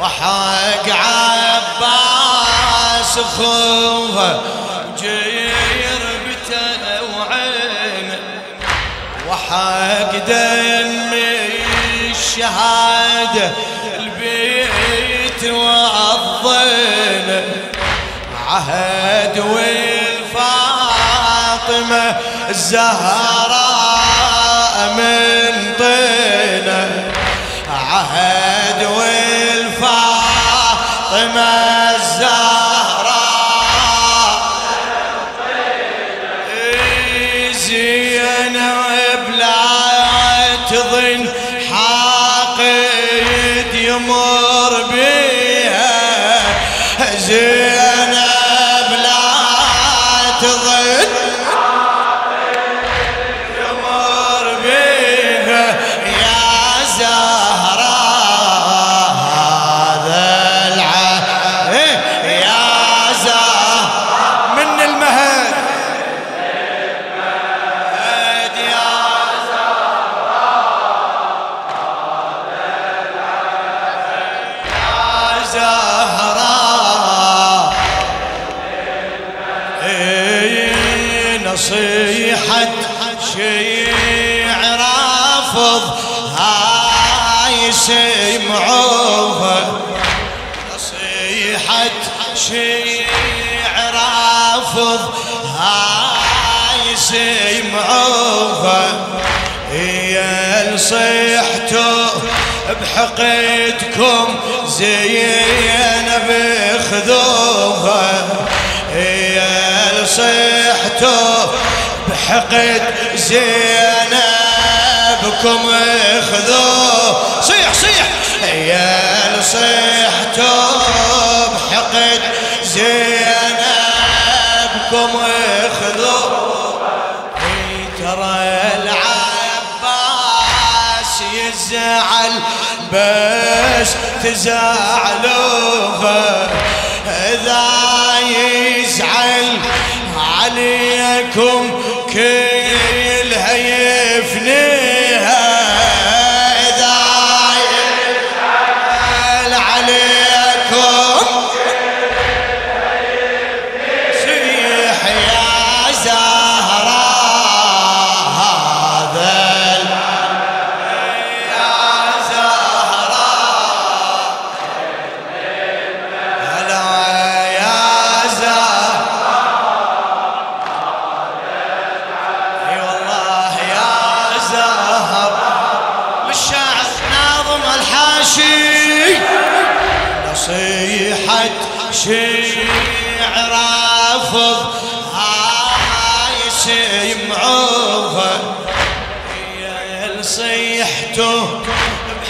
وحق عباس خوفه جير بته وعينه وحق دم الشهاده البيت والضينه عهد والفاطمة الزهراء من والفاطمة الزهراء زينب لا تظن رافض هاي سمعوها يا صيحتوا بحقدكم زينب خذوها يا صيحتوا بحقد زينبكم خذوه صيح صيح. يا بحقد زينبكم خذوه ترى العباس يزعل بس تزعلوها إذا يزعل عليكم كلها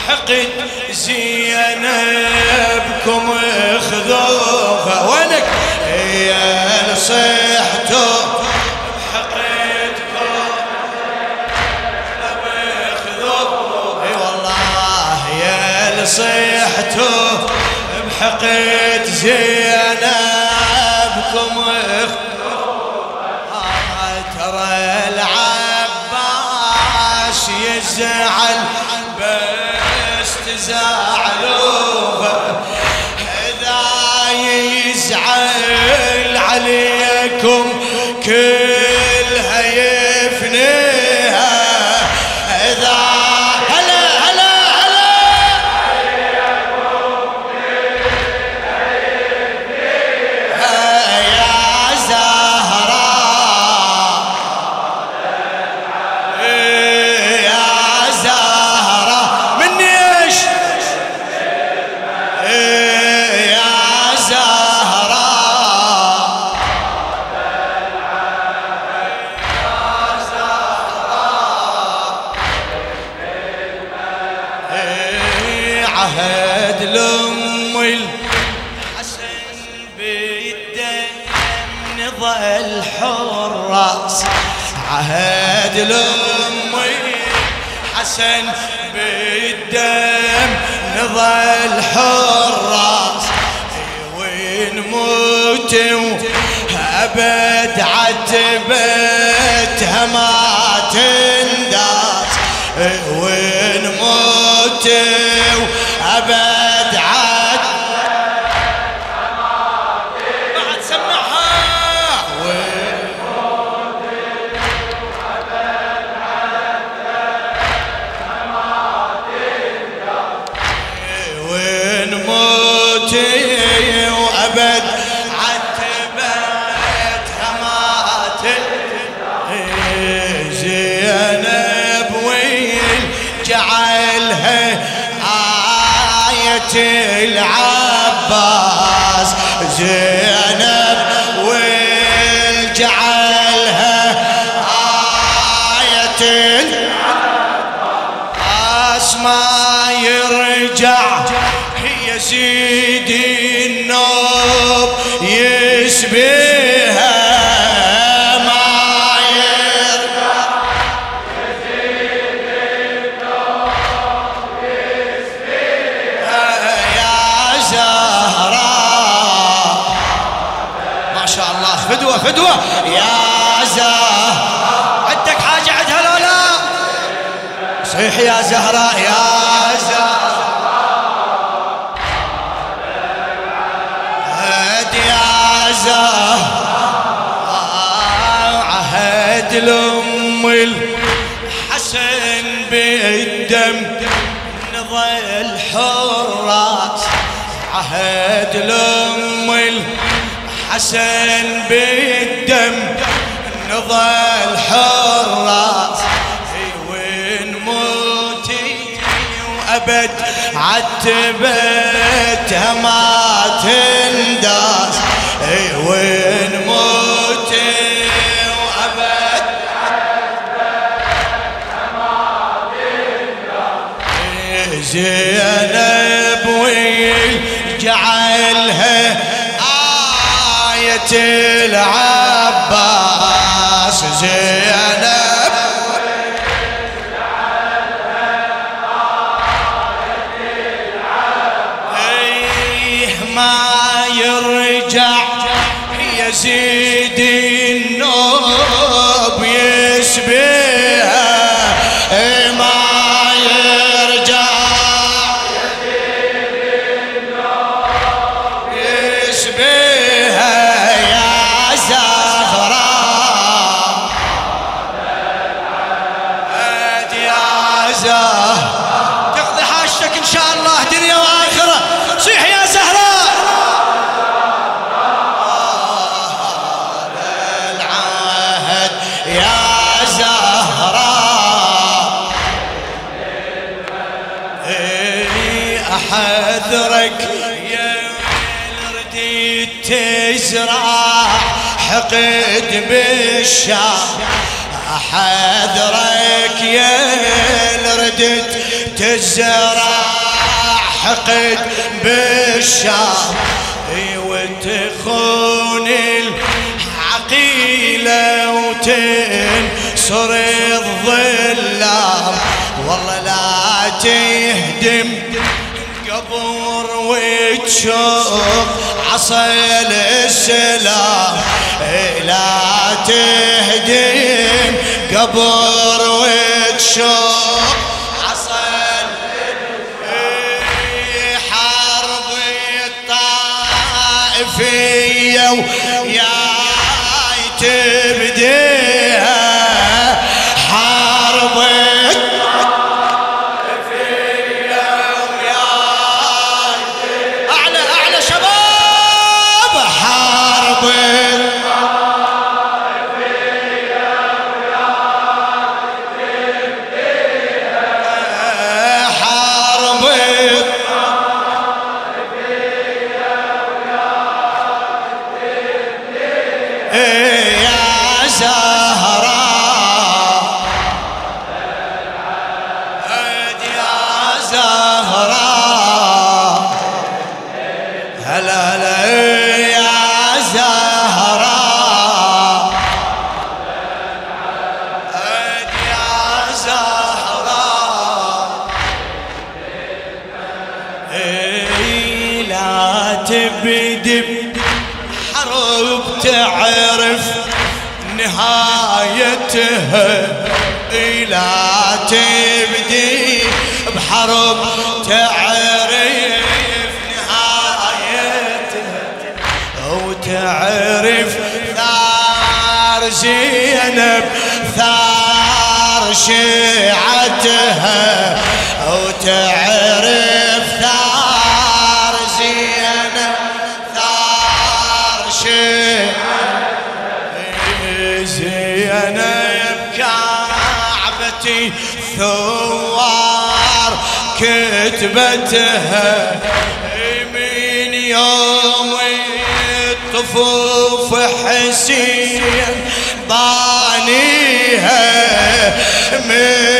بحقد زينبكم خذوها. وينك؟ يا صيحته بحقدكم خذوها أي والله يا صيحته بحقد زينبكم آه ترى العباس يزعل تزعلوها إذا يزعل عليكم. عهد لام الحسن بالدم نظل حراس عهد لام الحسن بالدم نظل حراس وين موت ابد عتبتها ما تنداس وين موت ابد العباس زينب فدوة فدوة. يا زهراء عندك حاجة عندها لو لا. صيح يا زهراء يا زهراء عهد يا زهراء عهد الأم الحسن بالدم نظل حراس عهد الأم الحسن بالدم نظل حراس وين موتي وأبد عتبتها ما تنداس آية احذرك يا ويل رديت تزرع حقد بالشام. احذرك يا ردت تزرع حقد بالشام. اي وتخون العقيلة وتنصر الظلام. والله لا تهدم قبر وتشوف عصا السلام إيه لا تهدم قبر وتشوف عصا إيه حرب الطائفية ويا تبديها لا تبدي بحرب تعرف نهايتها وتعرف ثار زينب ثار شيعتها كتبتها من يوم الطفوف حسين بانيها من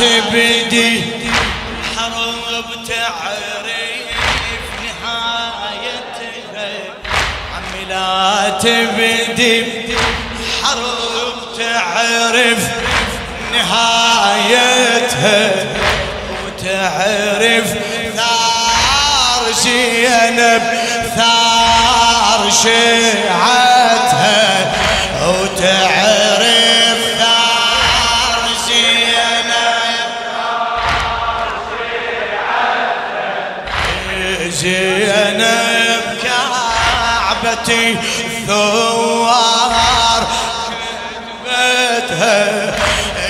تبدي. حرب تعرف نهايتها عمي لا تبدي. حرب تعرف نهايتها وتعرف ثار زينب ثار شيعتها. وتعرف كعبتي ثوار كتبتها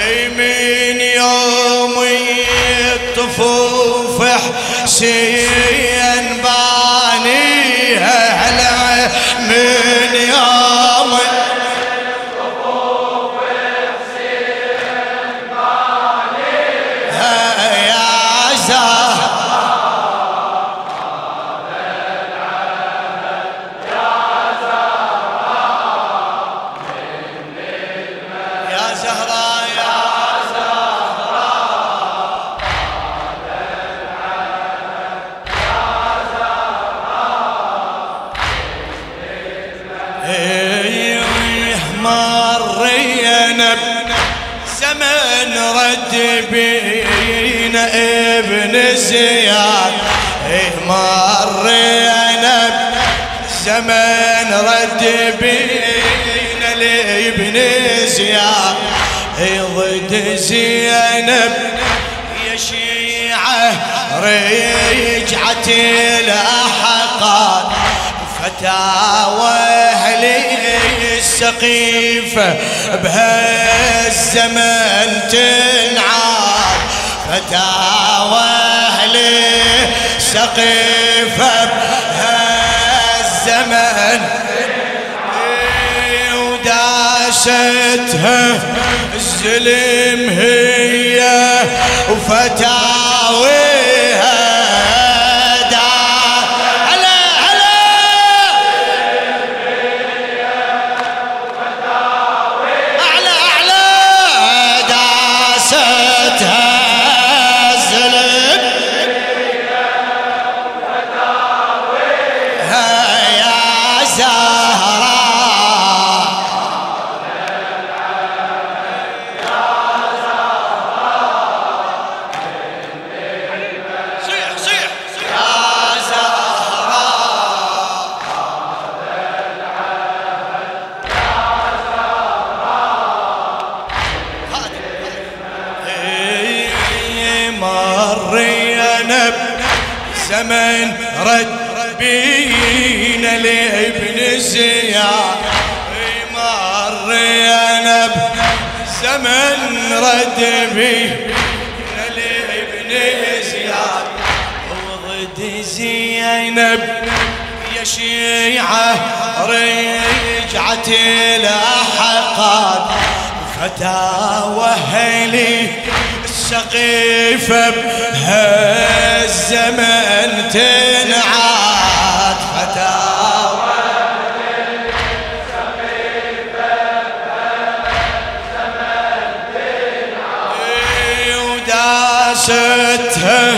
أي من يوم الطفوف حسين زياد إيه مرينا زمن رد بينا لابن زياد. إيه ضد زينب يا شيعة رجعت الأحقاد فتاوى أهل السقيفة بهالزمن تنعاد. فتاوى أهل السقيفة بهالزمن. وداستها الزلم هي وفتاويها زمن رد بينا لابن زياد. وضد زينب يا شيعة رجعت الأحقاد فتاوى أهلي السقيفة بهالزمن تنعاد. حاستها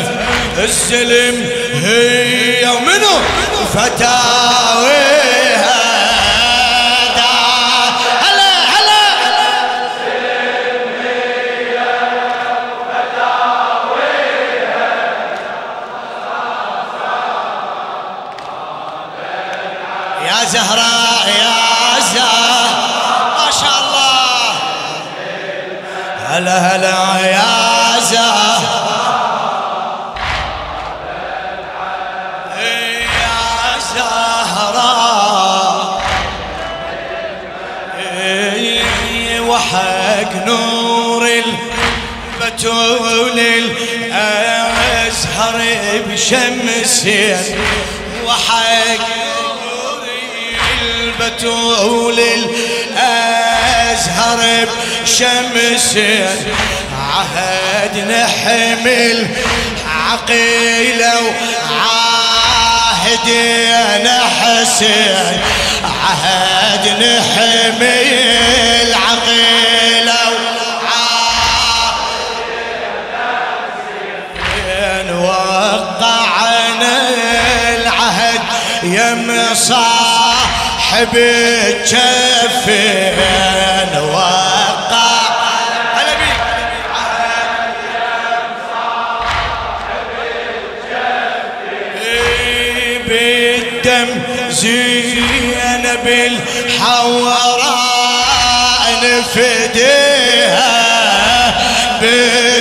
السلم هي منو فتاويها هلا هلا. السلم هي فتاويها يا زهراء يا زهراء ما شاء الله. هلا هلا. نور البتول الأزهر بشمسين وحق البتول الأزهر بشمسين عهد نحمل عقيله وعاهد أنا حسين عهد نحمل صاحب الجفين وقع؟ هلا بيك. بالدم زينب الحوراء نفديها بالدم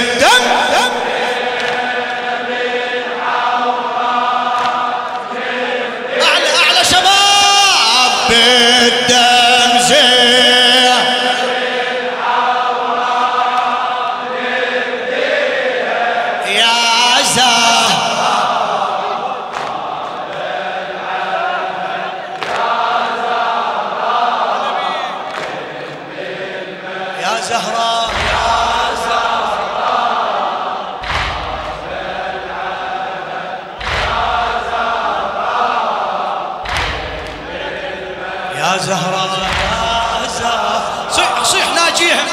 يا زهراء يا زهراء صيح صيح ناجيها